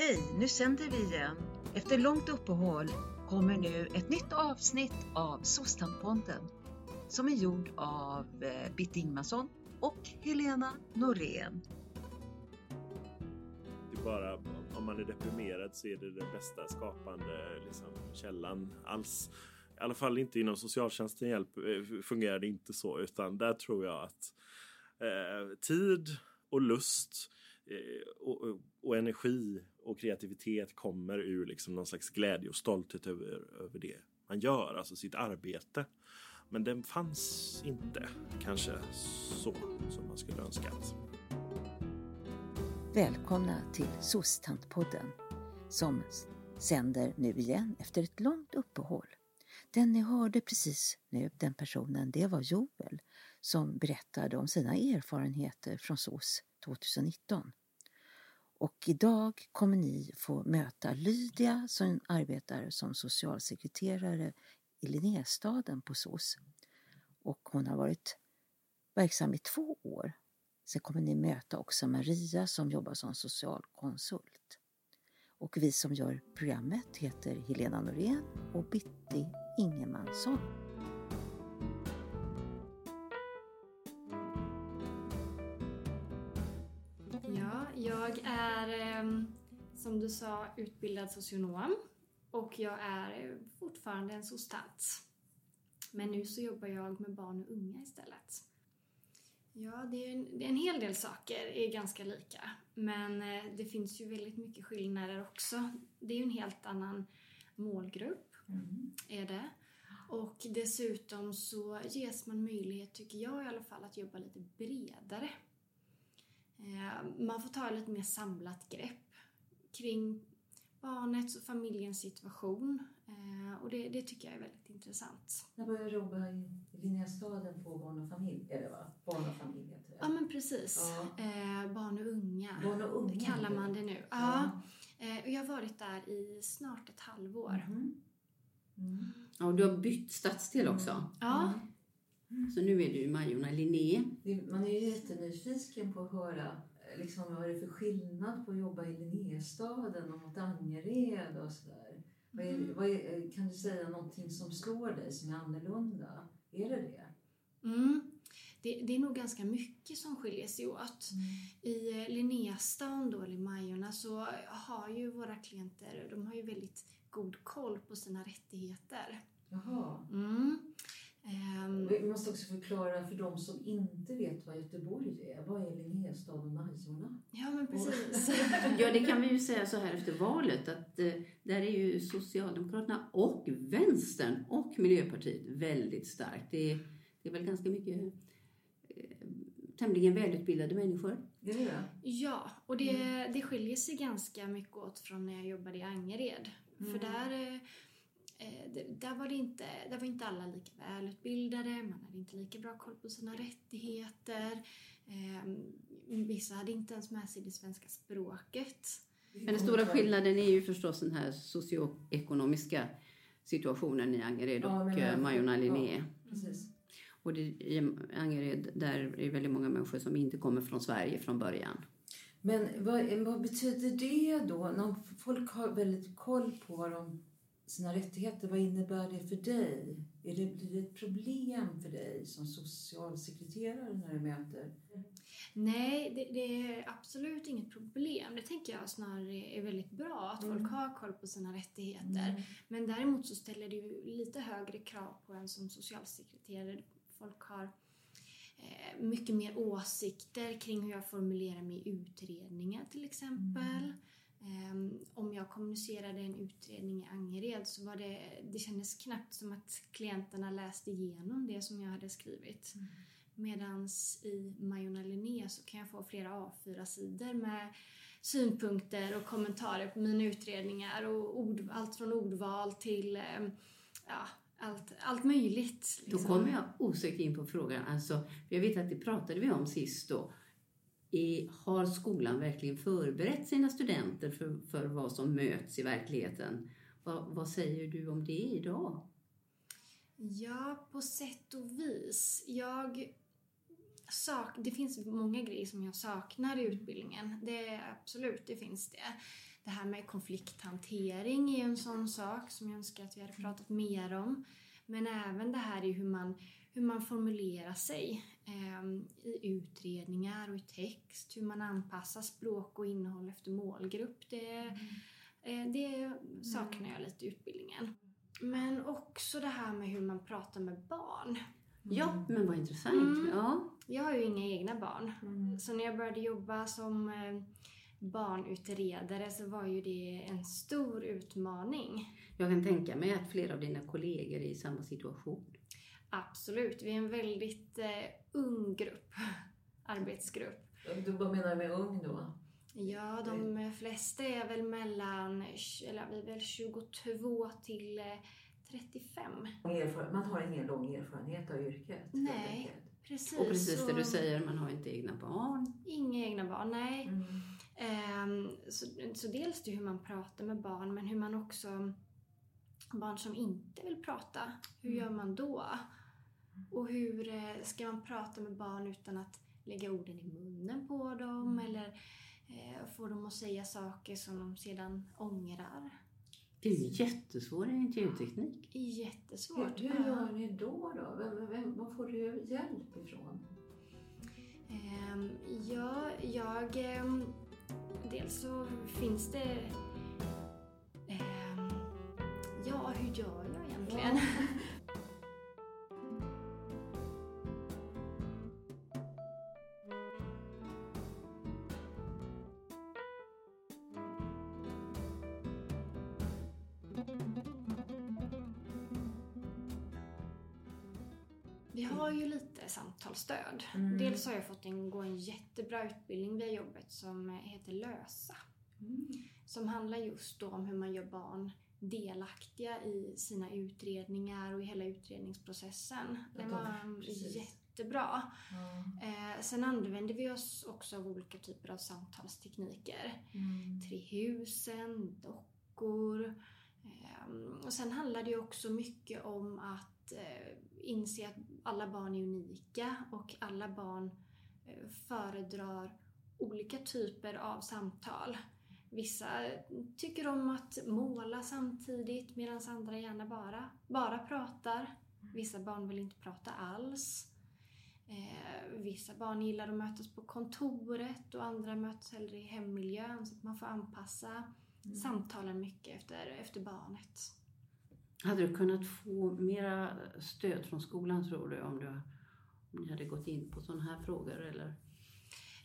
Hej, nu sänder vi igen. Efter långt uppehåll kommer nu ett nytt avsnitt av Sostanpodden som är gjord av eh, Bitt Ingmarsson och Helena Norén. Det är bara om man är deprimerad så är det den bästa skapande liksom, källan alls. I alla fall inte inom socialtjänsten hjälp, eh, fungerar det inte så utan där tror jag att eh, tid och lust eh, och, och, energi och kreativitet kommer ur liksom någon slags glädje och stolthet över, över det man gör, alltså sitt arbete. Men den fanns inte kanske så som man skulle önskat. Välkomna till SOS-tantpodden som sänder nu igen efter ett långt uppehåll. Den ni hörde precis nu, den personen, det var Joel som berättade om sina erfarenheter från SOS 2019. Och idag kommer ni få möta Lydia som arbetar som socialsekreterare i Linnéstaden på SOS. Och hon har varit verksam i två år. Sen kommer ni möta också Maria som jobbar som socialkonsult. Och vi som gör programmet heter Helena Norén och Bitti Ingemansson. Som du sa utbildad socionom och jag är fortfarande en sostant. Men nu så jobbar jag med barn och unga istället. Ja, det är, en, det är en hel del saker är ganska lika. Men eh, det finns ju väldigt mycket skillnader också. Det är ju en helt annan målgrupp, mm. är det. Och dessutom så ges man möjlighet, tycker jag i alla fall, att jobba lite bredare. Eh, man får ta ett lite mer samlat grepp kring barnets och familjens situation. Eh, och det, det, tycker jag är väldigt intressant. När började du jobba i Linnéstaden på Barn och familj? Är det va? Barn och familj heter det. Ja men precis. Ja. Eh, barn och unga. Barn och unga. kallar man det nu. Ja. ja. Eh, jag har varit där i snart ett halvår. Mm. Mm. Ja, och du har bytt stadsdel också. Ja. Mm. Så nu är du i Majorna Linné. Man är ju jättenyfiken på att höra liksom, vad är det för skillnad på att jobba i Linnéstaden och mot Angered och sådär. Mm. Vad är, kan du säga någonting som slår dig som är annorlunda? Är det det? Mm. Det, det, är nog ganska mycket som skiljer sig åt. Mm. I eh, Linnéstan då, eller Majorna, så har ju våra klienter, de har ju väldigt god koll på sina rättigheter. Jaha. Mm. Um, Vi måste också förklara för de som inte vet vad Göteborg är. Vad är Linnéstad och Majorna? Ja, men precis. ja, det kan vi ju säga så här efter valet att eh, där är ju Socialdemokraterna och Vänstern och Miljöpartiet väldigt starkt. Det är, det är väl ganska mycket eh, tämligen välutbildade människor. Det är det? Ja, och det, mm. det skiljer sig ganska mycket åt från när jag jobbade i Angered. Mm. För där eh, där, var det inte, där var inte alla lika välutbildade, man hade inte lika bra koll på sina rättigheter. Eh, vissa hade inte ens med sig det svenska språket. Men den stora skillnaden är ju förstås den här socioekonomiska situationen i Angered och ja, eh, Majorna Linné. Ja, och det, i Angered där är väldigt många människor som inte kommer från Sverige från början. Men vad, vad betyder det då? När folk har väldigt koll på vad de sina rättigheter, vad innebär det för dig? Är det, blir det ett problem för dig som socialsekreterare när du möter? Nej, det, det, är absolut inget problem. Det tänker jag snarare är väldigt bra, att mm. folk har koll på sina rättigheter. Mm. Men däremot så ställer det ju lite högre krav på en som socialsekreterare. Folk har eh, mycket mer åsikter kring hur jag formulerar mig i utredningar till exempel. Mm. Um, om jag kommunicerade en utredning i Angered så var det, det kändes knappt som att klienterna läste igenom det som jag hade skrivit. Mm. Medans i Majorna Linné så kan jag få flera A4-sidor med synpunkter och kommentarer på mina utredningar och ord, allt från ordval till um, ja, allt, allt möjligt. Liksom. Då kommer jag osökt in på frågan, alltså, jag vet att det pratade vi om sist då, är, har skolan verkligen förberett sina studenter för, för vad som möts i verkligheten? Vad, vad säger du om det idag? Ja, på sätt och vis. Jag sak det finns många grejer som jag saknar i utbildningen. Det Absolut, det finns det. Det här med konflikthantering är en sån sak som jag önskar att vi hade pratat mer om. Men även det här i hur man, hur man formulerar sig eh, i utredningar och i text. Hur man anpassar språk och innehåll efter målgrupp. Det, eh, det saknar jag lite i utbildningen. Men också det här med hur man pratar med barn. Ja, men vad intressant. Mm. Ja. Jag har ju inga egna barn. Mm. Så när jag började jobba som eh, barnutredare så var ju det en stor utmaning. Jag kan tänka mig att flera av dina kollegor är i samma situation. Absolut, vi är en väldigt eh, ung grupp, arbetsgrupp. Du, vad menar du med ung då? Ja, de flesta är väl mellan, eller vi är väl 22 till eh, 35. Erfaren- Man har ingen lång erfarenhet av yrket. helt Nej. enkelt. Precis. Och precis det du säger, man har inte egna barn. Inga egna barn, nej. Mm. Ehm, så, så dels det hur man pratar med barn, men hur man också... Barn som inte vill prata, hur gör man då? Och hur eh, ska man prata med barn utan att lägga orden i munnen på dem eller eh, få dem att säga saker som de sedan ångrar? Det är jättesvår intervjuteknik. Jättesvårt. Hur, hur Ja. gör ni då? då? Vem, vem, vad får du hjälp ifrån? Ehm, ja, jag... ehm, dels så finns det... ehm, ja, hur gör jag egentligen? Vi samtalsstöd. Mm. Dels har jag fått en, gå en jättebra utbildning via jobbet som heter LÖSA. Mm. Som handlar just om hur man gör barn delaktiga i sina utredningar och i hela utredningsprocessen. Det var jättebra. Eh, sen använder vi oss också av olika typer av samtalstekniker. Mm. Trehusen, dockor. ehm, och sen handlar det också mycket om att eh, inse att alla barn är unika och alla barn eh, föredrar olika typer av samtal. Vissa tycker om att måla samtidigt medan andra gärna bara, bara pratar. Vissa barn vill inte prata alls. Eh, vissa barn gillar att mötas på kontoret och andra möts hellre i hemmiljön så att man får anpassa samtalen mycket efter, efter barnet. Hade du kunnat få mera stöd från skolan tror du om, du om ni hade gått in på sådana här frågor? Eller?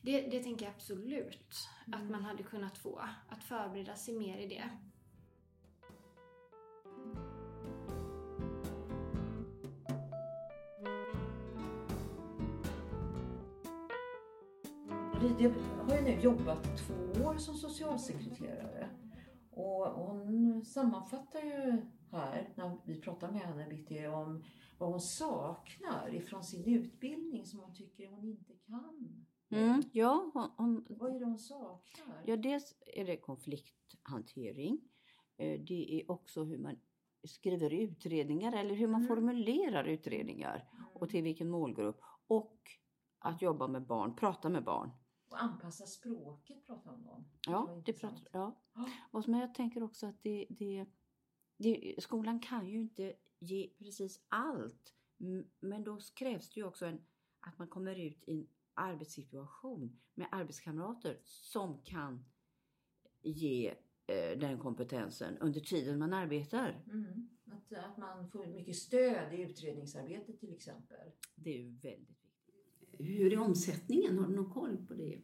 Det, det tänker jag absolut att man hade kunnat få. Att förbereda sig mer i det. Lydia har ju nu jobbat två år som socialsekreterare. Och hon sammanfattar ju här, när vi pratar med henne Bitti, om vad hon saknar ifrån sin utbildning som hon tycker hon inte kan. Mm, ja, hon, hon, Vad är det hon saknar? ja, dels är det konflikthantering. Eh, Det är också hur man skriver utredningar eller hur man Mm. formulerar utredningar och till vilken målgrupp. Och att jobba med barn, prata med barn. Och anpassa språket pratar hon om. Ja, det intressant. pratar, ja. Ja. Och men jag tänker också att det, det, det, skolan kan ju inte ge precis allt. Men då krävs det ju också en, att man kommer ut i en arbetssituation med arbetskamrater som kan ge eh, den kompetensen under tiden man arbetar. Mm. Att, att man får mycket stöd i utredningsarbetet till exempel. Det är ju väldigt viktigt. Hur är omsättningen? Har du någon koll på det?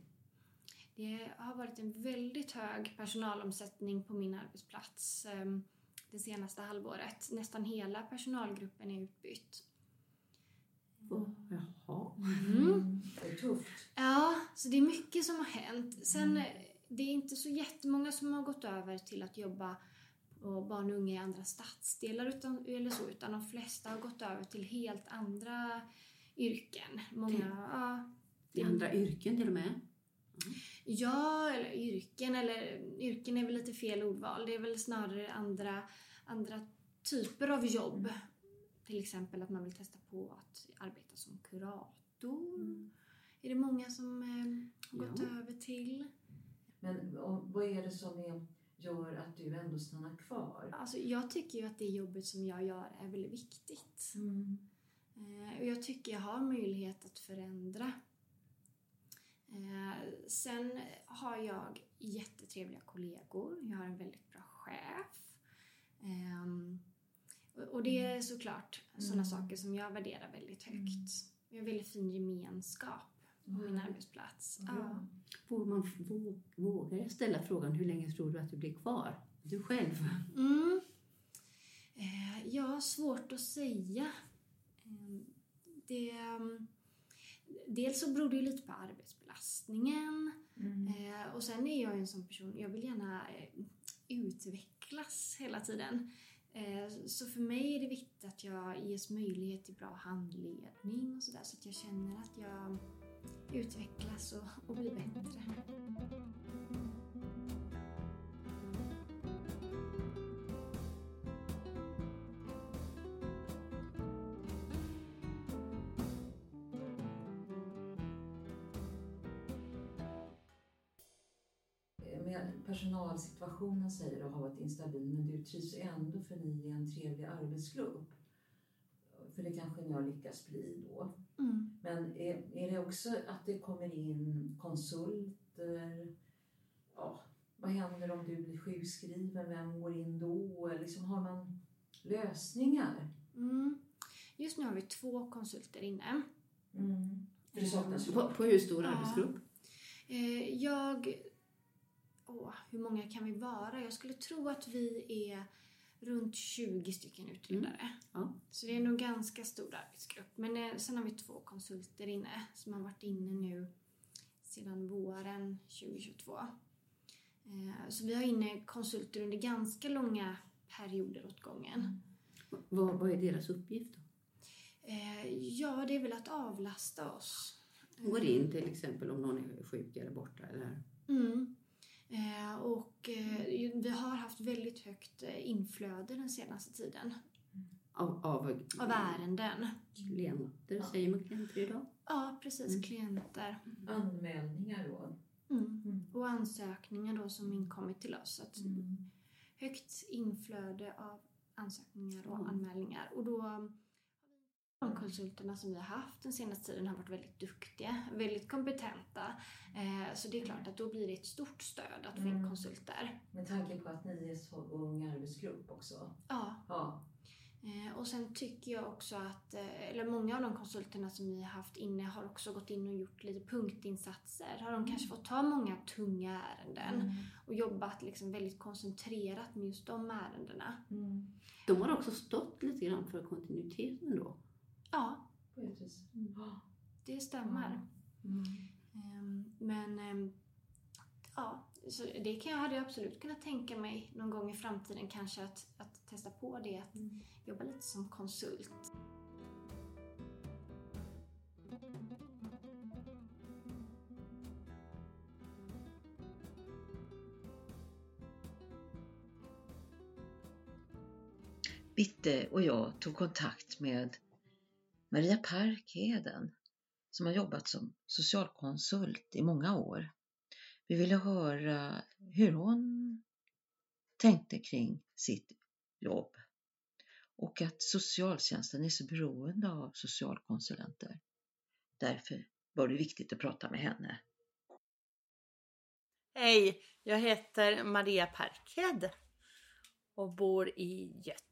Det har varit en väldigt hög personalomsättning på min arbetsplats eh, det senaste halvåret. Nästan hela personalgruppen är utbytt. Oh, jaha. Mm. Det är tufft. Ja, så det är mycket som har hänt. Sen, eh, det är inte så jättemånga som har gått över till att jobba på barn och unga i andra stadsdelar utan, eller så, utan de flesta har gått över till helt andra yrken. Många, ja, I andra yrken till och med? Ja, eller yrken, eller yrken är väl lite fel ordval. Det är väl snarare andra, andra typer av jobb. Till exempel att man vill testa på att arbeta som kurator. Är det många som eh, har gått Ja. över till? Men och, vad är det som är gör att du ändå stannar kvar? Alltså, jag tycker ju att det jobbet som jag gör är väldigt viktigt. Mm. Eh, och jag tycker jag har möjlighet att förändra. Eh, sen har jag jättetrevliga kollegor. Jag har en väldigt bra chef. Ehm, och- det är såklart sådana Mm. saker som jag värderar väldigt högt. Vi har väldigt fin gemenskap på min Mm. arbetsplats. Bra. Ja. Vågar, man, vå- vågar jag ställa frågan hur länge tror du att du blir kvar? Du själv? Mm. Eh, ja, svårt att säga. Eh, det, mm, dels så beror det ju lite på arbetsbelastningen. Mm. Eh, och sen är jag ju en sån person, jag vill gärna eh, utvecklas hela tiden. Eh, så för mig är det viktigt att jag ges möjlighet till bra handledning och sådär så att jag känner att jag utvecklas och, och blir bättre. Personalsituationen säger du har varit instabil men du trivs ändå för ni är en trevlig arbetsgrupp. För det kanske ni har lyckats bli då. Mm. Men är, är det också att det kommer in konsulter? Ja, vad händer om du blir sjukskriven? Vem går in då? Liksom, har man lösningar? Mm. Just nu har vi två konsulter inne. Mm. För det saknas ju På, på hur stor Ja. arbetsgrupp? Eh, jag... Åh, hur många kan vi vara? Jag skulle tro att vi är runt 20 stycken utredare. Ja. Så det är nog ganska stor arbetsgrupp. Men eh, sen har vi två konsulter inne som har varit inne nu sedan våren 2022. Eh, så vi har inne konsulter under ganska långa perioder åt gången. Vad, vad är deras uppgift? Då? Eh, ja, det är väl att avlasta oss. Går in till exempel om någon är sjuk eller borta. Eller? Mm. Eh, och eh, vi har haft väldigt högt eh, inflöde den senaste tiden Av, av, av ärenden. klienter, säger man klienter idag? Ja, precis. Mm. Klienter. anmälningar då. Mm. Mm. Och ansökningar då som inkommit till oss. Så att Mm. Högt inflöde av ansökningar och Mm. anmälningar. Och då de konsulterna som vi har haft den senaste tiden har varit väldigt duktiga, väldigt kompetenta. Eh, så det är klart att då blir det ett stort stöd att få in Mm. konsulter. Med tanke på att ni är så ung arbetsgrupp också. Ja, Ja. Eh, Och sen tycker jag också att, eh, eller många av de konsulterna som vi har haft inne har också gått in och gjort lite punktinsatser. Har de kanske fått ta många tunga ärenden Mm. och jobbat liksom väldigt koncentrerat med just de ärendena. Mm. De har också stått lite grann för kontinuiteten då. Ja, På ett vis. Ja. det stämmer. Mm. Ehm, Men ehm, ja, så det kan jag, hade jag absolut kunnat tänka mig någon gång i framtiden kanske att, att testa på det, att Mm. jobba lite som konsult. Bitte och jag tog kontakt med Maria Parkheden som har jobbat som socialkonsult i många år. Vi ville höra hur hon tänkte kring sitt jobb och att socialtjänsten är så beroende av socialkonsulenter. Därför var det viktigt att prata med henne. Hej, jag heter Maria Parkhed och bor i Göteborg.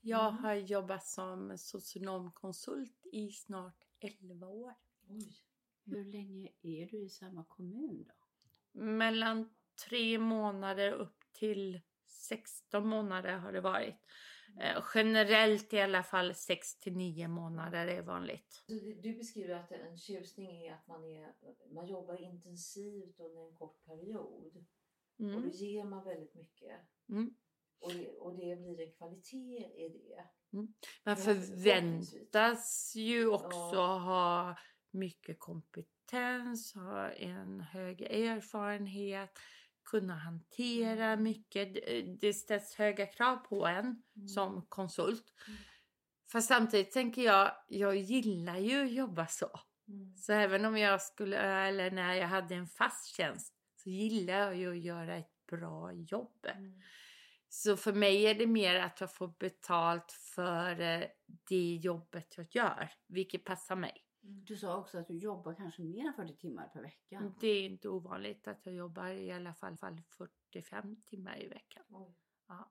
Jag Mm. har jobbat som socionomkonsult i snart 11 år. Oj. Hur länge är du i samma kommun då? Mellan tre månader upp till 16 månader har det varit. Eh, generellt i alla fall 6 till 9 månader är vanligt. Du beskriver att en tjusning är att man, är, man jobbar intensivt under en kort period. Och Mm. då ger man väldigt mycket. Mm. Och, det, och det blir en kvalitet i det. Man Ja, förväntas ju också Ja. ha mycket kompetens, ha en hög erfarenhet, kunna hantera Mm. mycket. Det- ställs höga krav på en Mm. som konsult. Mm. Fast samtidigt tänker jag, jag gillar ju att jobba så. Mm. Så även om jag skulle, eller när jag hade en fast tjänst, så gillar jag ju att göra ett bra jobb. Så för mig är det mer att jag får betalt för eh, det jobbet jag gör, vilket passar mig. Du sa också att du jobbar kanske mer än 40 timmar per vecka. Det är inte ovanligt att jag jobbar i alla fall, fall 45 timmar i veckan. Ja.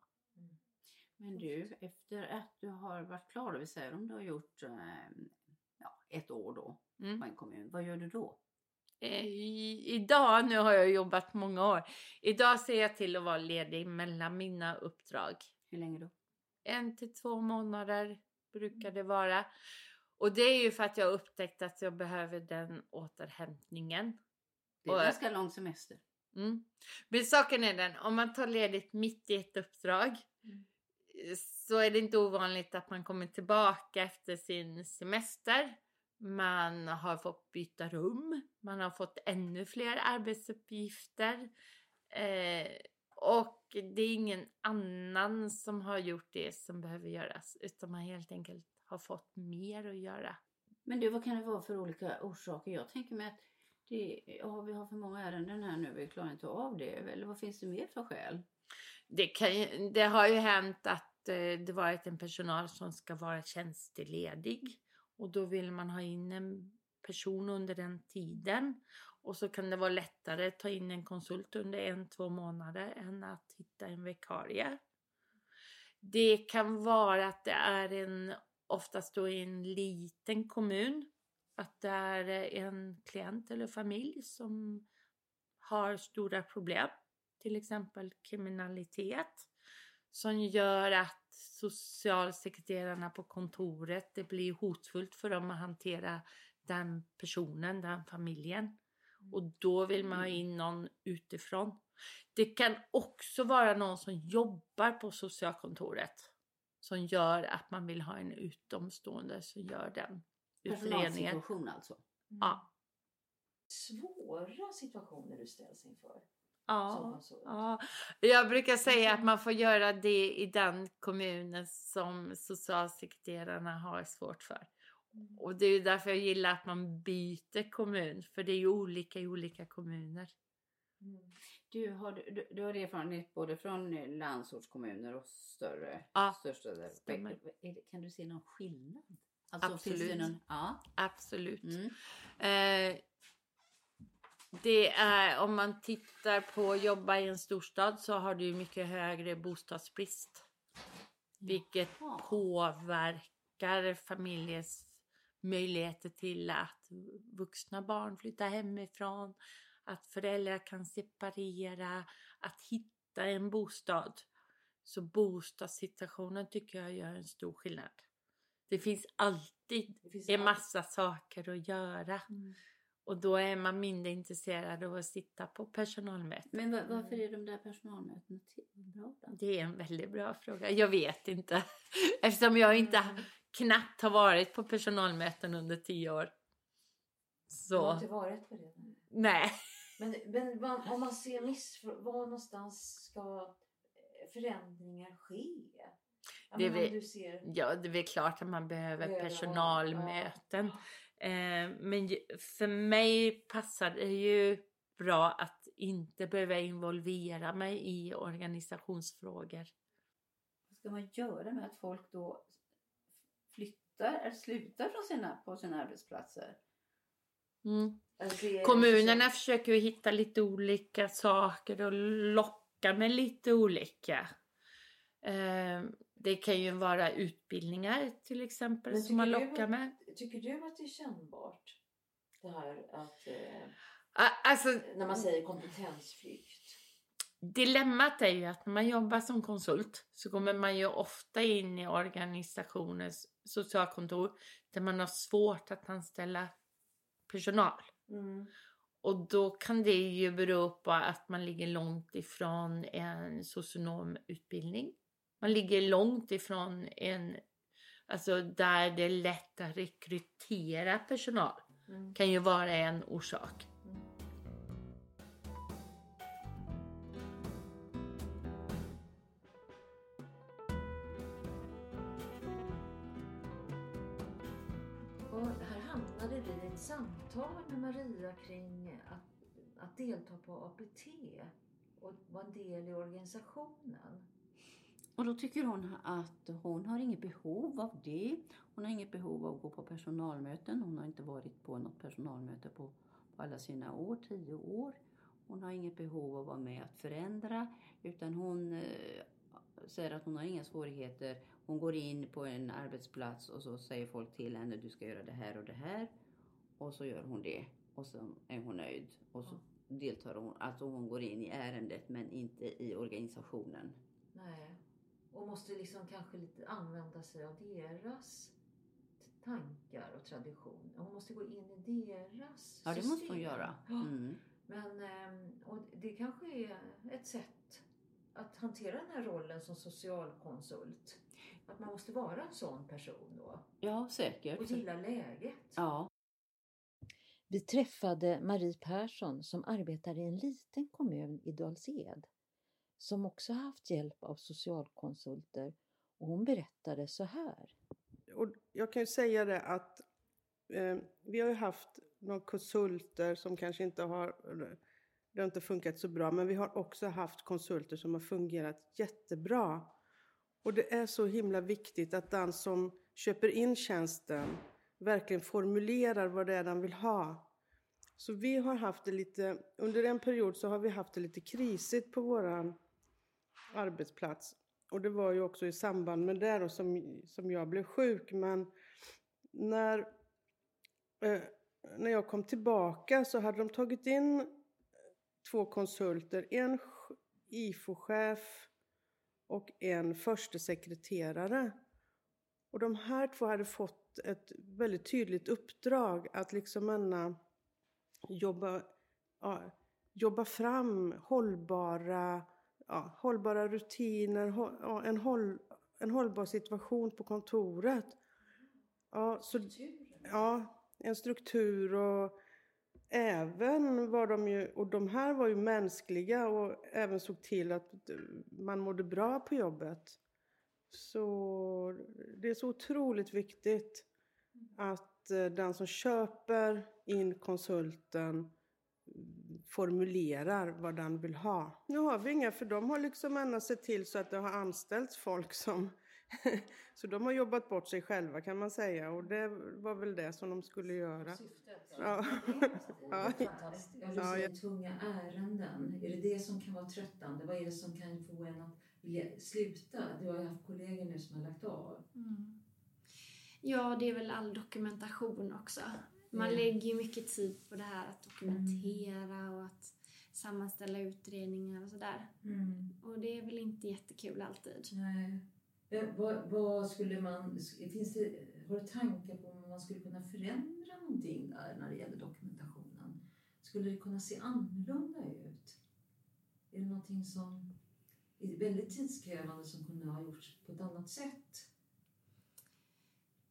Men du, efter att du har varit klar, vi säger om du har gjort eh, ja, ett år då Mm. på en kommun, vad gör du då? Eh, idag, nu har jag jobbat många år, idag ser jag till att vara ledig mellan mina uppdrag. Hur länge då? En till två månader brukar det vara. Och det är ju för att jag har upptäckt att jag behöver den återhämtningen. Det är Och- ganska lång semester. Mm. Men saken är den, om man tar ledigt mitt i ett uppdrag Mm. eh, så är det inte ovanligt att man kommer tillbaka efter sin semester. Man har fått byta rum, man har fått ännu fler arbetsuppgifter. Eh, och det är ingen annan som har gjort det som behöver göras utan man helt enkelt har fått mer att göra. Men du, vad kan det vara för olika orsaker? Jag tänker mig att det, ja, vi har för många ärenden här nu, vi klarar inte av det. Eller vad finns det mer för skäl? Det, kan, ju- det har ju hänt att eh, det varit en personal som ska vara tjänsteledig och då vill man ha in en person under den tiden och så kan det vara lättare att ta in en konsult under en, två månader än att hitta en vikarie. Det kan vara att det är en, oftast då i en liten kommun, att det är en klient eller familj som har stora problem till exempel kriminalitet som gör att socialsekreterarna på kontoret, det blir hotfullt för dem att hantera den personen, den familjen. Och då vill man ha in någon utifrån. Det kan också vara någon som jobbar på socialkontoret som gör att man vill ha en utomstående som gör den utredningen. Personalsituation alltså. Ja. Svåra situationer du ställs inför Ja. Ja, jag brukar säga att man får göra det i den kommunen som socialsekreterarna har svårt för. Och det är därför jag gillar att man byter kommun, för det är ju olika i olika kommuner. Mm. Du har, du, du har erfarenhet både från eh, landsortskommuner och större Ja. Är det- Kan du se någon skillnad? Alltså, Absolut. någon, ja. Absolut. Mm. Eh, det är, om man tittar på att jobba i en storstad så har du mycket högre bostadsbrist. Vilket Jaha. påverkar familjers möjligheter till att vuxna barn flyttar hemifrån, att föräldrar kan separera, att hitta en bostad. Så bostadssituationen tycker jag gör en stor skillnad. Det finns alltid Det finns en massa saker att göra. Mm. Och då är man mindre intresserad av att sitta på personalmöten. Men va- varför är de där personalmötena bra då? Det är en väldigt bra fråga. Jag vet inte. Eftersom jag inte Mm. knappt har varit på personalmöten under tio år. Du har Så, inte varit på det? nej. Men, men vad- om man ser missför... Var någonstans ska eh, förändringar ske? Det är ser... Ja, det är väl klart att man behöver personalmöten. Eh, men för mig passar det ju bra att inte behöva involvera mig i organisationsfrågor. Vad ska man göra med att folk då flyttar eller slutar från sina, på sina arbetsplatser? Mm. Alltså, Kommunerna försöker ju hitta lite olika saker och locka med lite olika. Eh, det kan ju vara utbildningar till exempel som man lockar med. Tycker du att det är kännbart? Det här att... Eh, Alltså, när man säger kompetensflykt. dilemmat är ju att när man jobbar som konsult så kommer man ju ofta in i organisationens socialkontor där man har svårt att anställa personal. Mm. Och då kan det ju bero på att man ligger långt ifrån en socionomutbildning. Man ligger långt ifrån en, alltså där det är lätt att rekrytera personal. Mm. Kan ju vara en orsak. Och här hamnade vi i ett samtal med Maria kring att, att delta på APT och vara en del i organisationen. Och då tycker hon att hon har inget behov av det. Hon har inget behov av att gå på personalmöten. Hon har inte varit på något personalmöte på, på alla sina år, tio år. Hon har inget behov av att vara med att förändra utan hon eh, säger att hon har inga svårigheter. Hon går in på en arbetsplats och så säger folk till henne du ska göra det här och det här. Och så gör hon det och så är hon nöjd. Och så deltar hon, alltså hon går in i ärendet men inte i organisationen. Nej. Och måste liksom kanske lite använda sig av deras tankar och traditioner. Hon måste gå in i deras Ja, det system. måste hon göra. Mm. Men ehm, och det kanske är ett sätt att hantera den här rollen som socialkonsult. Att man måste vara en sån person då. Ja, säkert. Och gilla läget. Ja. Vi träffade Marie Persson som arbetar i en liten kommun i Dals-Ed som också haft hjälp av socialkonsulter och hon berättade så här. Och jag kan ju säga det att eh, vi har ju haft några konsulter som kanske inte har, det har inte funkat så bra, men vi har också haft konsulter som har fungerat jättebra. Och det är så himla viktigt att den som köper in tjänsten verkligen formulerar vad det är den vill ha. Så vi har haft det lite, under en period så har vi haft det lite krisigt på våran arbetsplats. Och det var ju också i samband med det då som, som jag blev sjuk. Men när, eh, när jag kom tillbaka så hade de tagit in eh, två konsulter. En IFO-chef och en förstesekreterare. Och de här två hade fått ett väldigt tydligt uppdrag att liksom ena jobba, ja, jobba fram hållbara, ja, hållbara rutiner, en, håll, en hållbar situation på kontoret. Ja, så, ja, en struktur och även var de ju, och de här var ju mänskliga och även såg till att man mådde bra på jobbet. Så det är så otroligt viktigt att eh, den som köper in konsulten formulerar vad den vill ha. Nu har vi inga, för de har liksom ändå sett till så att det har anställts folk som... så de har jobbat bort sig själva kan man säga och det var väl det som de skulle göra. Ja. Ja. Fantastiskt. Ja, Ja, säger tunga ärenden. Är det det som kan vara tröttande? Vad är det som kan få en att vilja sluta? Du har ju haft kollegor nu som har lagt av. Mm. Ja, det är väl all dokumentation också. Man Mm. lägger ju mycket tid på det här att dokumentera och att sammanställa utredningar och sådär. Och det är väl inte jättekul alltid. Nej. Vad, vad skulle man... Finns det, har du tankar på om man skulle kunna förändra någonting där när det gäller dokumentationen? Skulle det kunna se annorlunda ut? Är det någonting som är väldigt tidskrävande som kunde ha gjorts på ett annat sätt?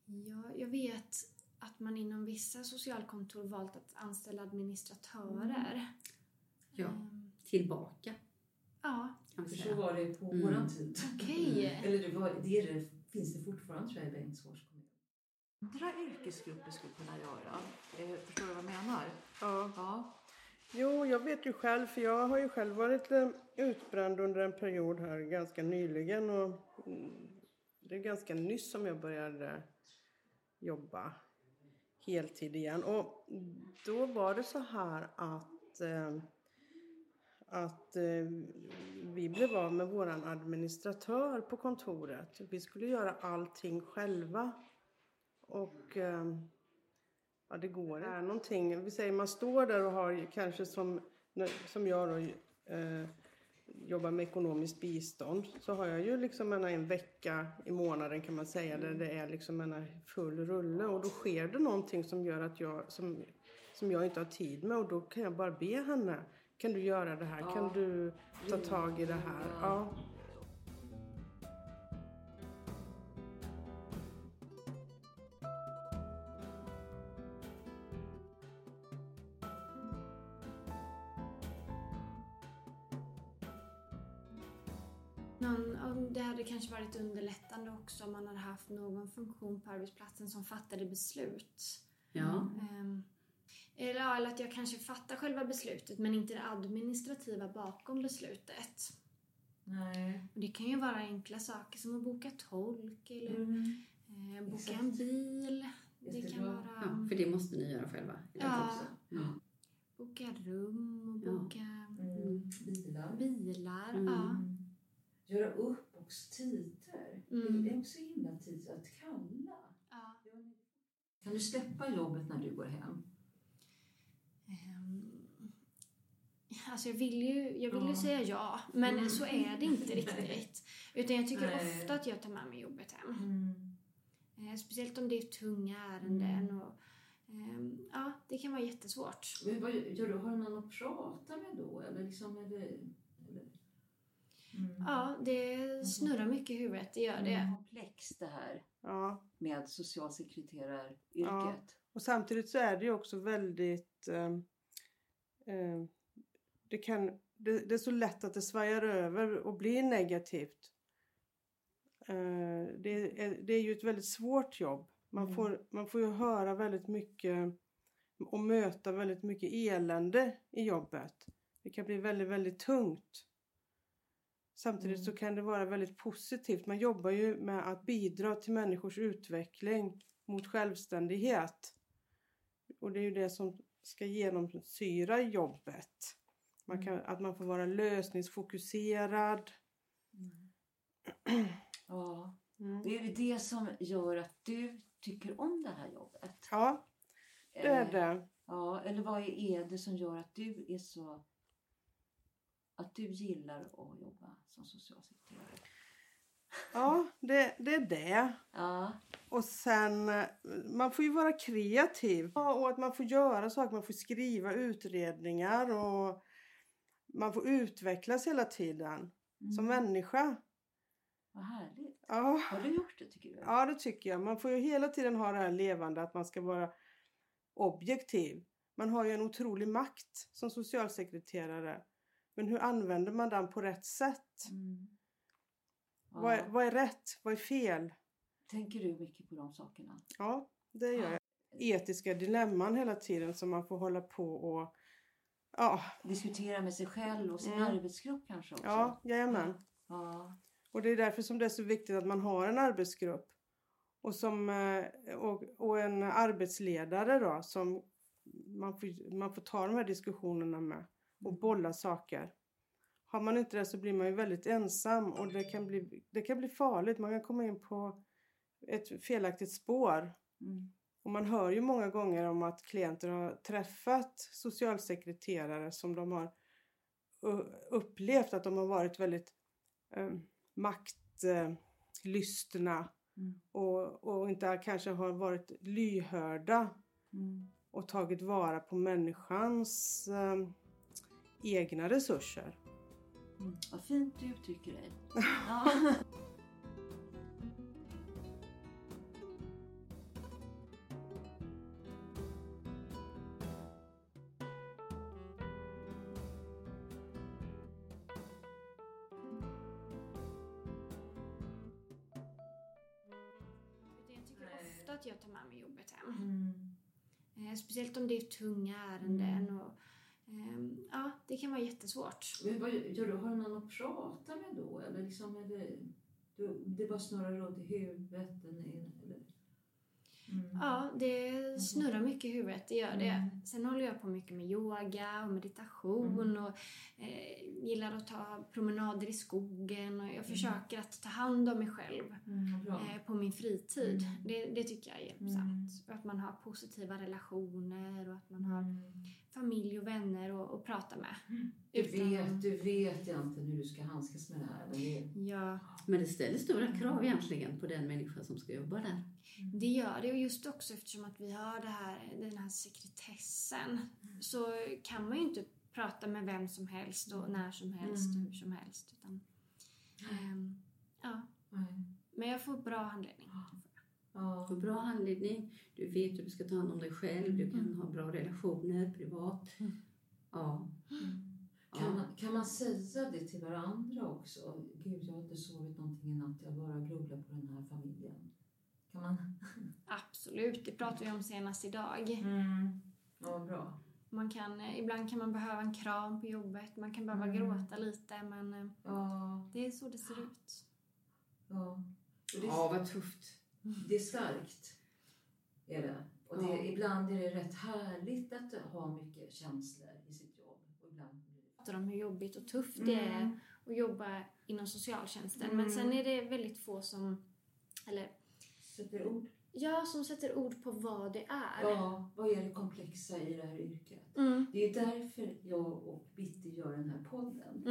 Ja, jag vet att man inom vissa socialkontor valt att anställa administratörer. Ja, Ehm, tillbaka ja, För så var det på Mm. våran tid. okej. Eller det, var, det, det finns det fortfarande tror jag i Bengtsfors kommun. Andra yrkesgrupper skulle kunna göra. Eh, förstår du vad jag menar? Ja. Ja. Jo, jag vet ju själv, för jag har ju själv varit eh, utbränd under en period här ganska nyligen. Och mm, det är ganska nyss som jag började jobba heltid igen. Och då var det så här att, eh, att eh, vi blev av med våran administratör på kontoret. Vi skulle göra allting själva. Och eh, Ja, det går. Det är någonting, vi säger man står där och har kanske som, som jag då, jobbar med ekonomiskt bistånd. Så har jag ju liksom en, en vecka i månaden kan man säga där det är liksom en full rulle. Och då sker det någonting som gör att jag, som, som jag inte har tid med. Och då kan jag bara be henne. Kan du göra det här? Kan du ta tag i det här? Ja. Någon, om det hade kanske varit underlättande också om man hade haft någon funktion på arbetsplatsen som fattade beslut. Ja. Ehm, Eller, eller att jag kanske fattar själva beslutet men inte det administrativa bakom beslutet. Nej. Och det kan ju vara enkla saker som att boka tolk eller Mm. eh, boka Exakt. en bil. Det kan vara Ja, för det måste ni göra själva. Ja. Boka rum och Ja. boka Mm. Bilar. bilar. Mm. Ja. Mm. Göra upp också tider. Mm. Det är också himla tid att kalla. Ja. Kan du släppa jobbet när du går hem? Ehm, Alltså jag vill ju, jag vill ju Ja. säga ja, men Mm. så är det inte riktigt. Utan jag tycker Nej. ofta att jag tar med mig jobbet hem. Mm. Eh, Speciellt om det är tunga ärenden. Och, ehm, ja, det kan vara jättesvårt. Men vad gör du? Har du någon att prata med då? Eller liksom, är det, eller? Mm. Ja, det snurrar mycket i huvudet, det gör det. Komplext det här Ja. med socialsekreteraryrket. Ja. Och samtidigt så är det ju också väldigt... Eh, eh, det, kan, det, det är så lätt att det svajar över och blir negativt. Eh, det, är, det är ju ett väldigt svårt jobb. Man, Mm. får, man får ju höra väldigt mycket och möta väldigt mycket elände i jobbet. Det kan bli väldigt, väldigt tungt. Samtidigt Mm. så kan det vara väldigt positivt. Man jobbar ju med att bidra till människors utveckling mot självständighet. Och det är ju det som ska genomsyra jobbet. Man kan, att man får vara lösningsfokuserad. Ja. Mm. Det är ju det som gör att du tycker om det här jobbet. Ja, det är Eh, det. Ja, eller vad är det som gör att du är så... Att du gillar att jobba som socialsekreterare? Ja, det, det är det. Ja. Och sen, eh, man får ju vara kreativ. Ja, och att man får göra saker, man får skriva utredningar och man får utvecklas hela tiden som Mm. människa. Vad härligt. Ja, Har du gjort det tycker du? ja, det tycker jag. Man får ju hela tiden ha det här levande att man ska vara objektiv. Man har ju en otrolig makt som socialsekreterare. Men hur använder man den på rätt sätt? Mm. Ja. Vad, är, vad är rätt? Vad är fel? Tänker du mycket på de sakerna? Ja, det gör jag. Etiska dilemman hela tiden som man får hålla på och... Ja, Diskutera med sig själv och sin Mm. arbetsgrupp kanske också? ja jajamän. ja. Och det är därför som det är så viktigt att man har en arbetsgrupp. Och, som, eh, och, och en arbetsledare då som man får, man får ta de här diskussionerna med och bolla saker. Har man inte det så blir man ju väldigt ensam och det kan bli, det kan bli farligt. Man kan komma in på ett felaktigt spår. Mm. Och man hör ju många gånger om att klienter har träffat socialsekreterare som de har upplevt att de har varit väldigt eh, maktlystna Mm. och, och inte kanske har varit lyhörda Mm. och tagit vara på människans eh, egna resurser. Mm. Vad fint du uttrycker dig. Ja. Utan Jag tycker ofta att jag tar med mig jobbet hem. Mm. Eh, Speciellt om det är tunga ärenden. Och, ehm, ja, det kan vara jättesvårt. Men vad gör du? Har du någon att prata med då? Eller liksom är det, du, det bara snurrar runt i huvudet? Eller? Mm. Ja, det snurrar mycket i huvudet, det gör det. Mm. Sen håller jag på mycket med yoga och meditation Mm. och eh, gillar att ta promenader i skogen och Mm. jag försöker att ta hand om mig själv Mm, eh, på min fritid. Mm. Det, det tycker jag är hjälpsamt. Att man har positiva relationer och att man har Mm. Familj och vänner att, att prata med. Du, Utan- vet, du vet egentligen hur du ska handskas med det här. Men det, Ja, Men det ställer stora krav egentligen på den människa som ska jobba där. det gör det. Och just också eftersom att vi har det här, den här sekretessen så kan man ju inte prata med vem som helst och när som helst och Mm. hur som helst. Utan, ehm, ja. Men jag får bra handledning. Ja. Får bra handledning, du vet hur du ska ta hand om dig själv, du kan ha bra relationer privat. Ja. Kan, man, kan man säga det till varandra också? Gud, jag har inte sovit någonting i natt. Jag bara grubblar på den här familjen. Kan man? Absolut, det pratade vi om senast idag. Mm. Ja, bra. Man kan, eh, ibland kan man behöva en kram på jobbet, man kan behöva Mm. gråta lite men eh, Ja, det är så det ser ut. ja. Ja, vad tufft. Det är starkt. Är det. Och det, Ja. ibland är det rätt härligt att ha mycket känslor i sitt jobb. Och ibland pratar om hur jobbigt och tufft det är Mm. att jobba inom socialtjänsten. Mm. Men sen är det väldigt få som, eller Sätter ord. ja, som sätter ord på vad det är. Ja, vad är det komplexa i det här yrket? Mm. Det är därför jag och Bitti gör den här podden.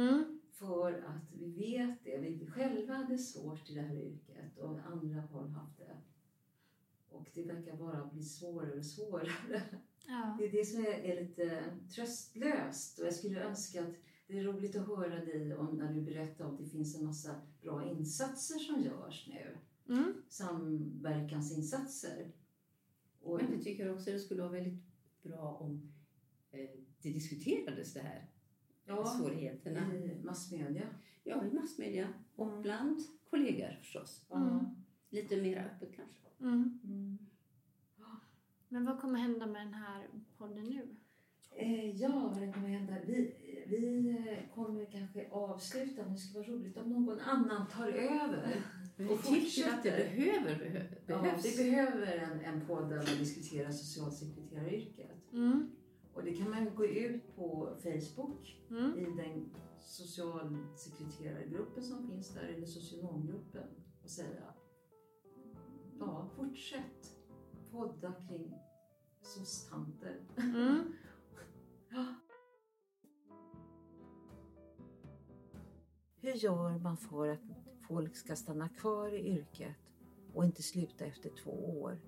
För att vi vet det. Vi själva hade svårt i det här yrket och andra har haft det. Och det verkar bara bli svårare och svårare. Ja. Det är det som är, är lite tröstlöst. Och jag skulle önska att det är roligt att höra dig om när du berättar om att det finns en massa bra insatser som görs nu. Mm. Samverkansinsatser. Och, Men jag tycker också det skulle vara väldigt bra om eh, det diskuterades det här. Ja, Svårigheterna. i massmedia. Ja, i massmedia och bland kollegor förstås. Mm. Lite mer öppet kanske. Mm. Mm. Men vad kommer hända med den här podden nu? Eh, ja, vad det kommer hända? Vi, vi eh, kommer kanske avsluta, men det skulle vara roligt om någon annan tar över. Och vi tycker att det behöver, behö- Ja, behövs. vi behöver en, en podd där man diskuterar socialsekreteraryrket. Mm. Och det kan man gå ut på Facebook Mm. i den socialsekreterargruppen som finns där, eller socionomgruppen och säga ja, fortsätt podda kring soc-tanter. Mm. Hur gör man för att folk ska stanna kvar i yrket och inte sluta efter två år?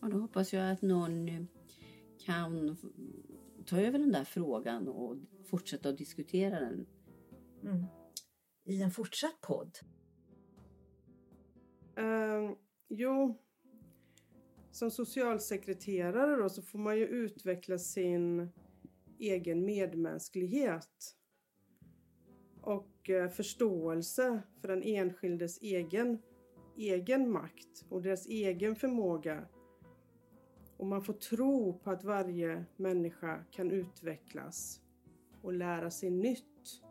Och då hoppas jag att någon eh, kan ta över den där frågan och fortsätta att diskutera den. Mm. I en fortsatt podd. Ehm, jo, som socialsekreterare då så får man ju utveckla sin egen medmänsklighet och eh, förståelse för den enskildes egen, egen makt och deras egen förmåga. Och man får tro på att varje människa kan utvecklas och lära sig nytt.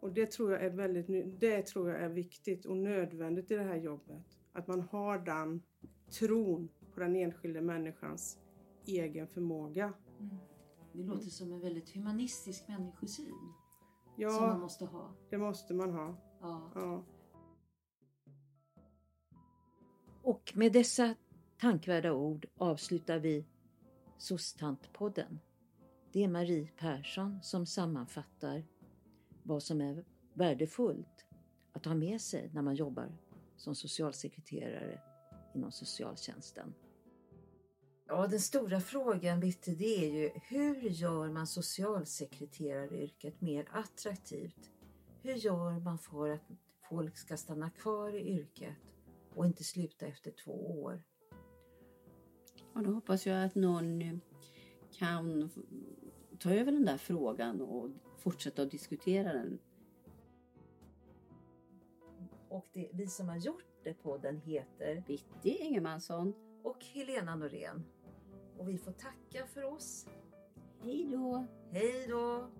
Och det tror jag är väldigt det tror jag är viktigt och nödvändigt i det här jobbet. Att man har den tron på den enskilda människans egen förmåga. Det låter som en väldigt humanistisk människosyn som man Ja, måste ha. det måste man ha. Ja. Ja. Och med dessa tankvärda ord avslutar vi SOS-tantpodden. Det är Marie Persson som sammanfattar vad som är värdefullt att ha med sig när man jobbar som socialsekreterare inom socialtjänsten. Ja, den stora frågan Bitte, det är ju hur gör man socialsekreteraryrket mer attraktivt? Hur gör man för att folk ska stanna kvar i yrket och inte sluta efter två år? Och då hoppas jag att någon eh, kan ta över den där frågan och fortsätta att diskutera den. Och det, vi som har gjort det podden heter Bitti Ingemansson. och Helena Norén. Och vi får tacka för oss. Hej då! Hej då!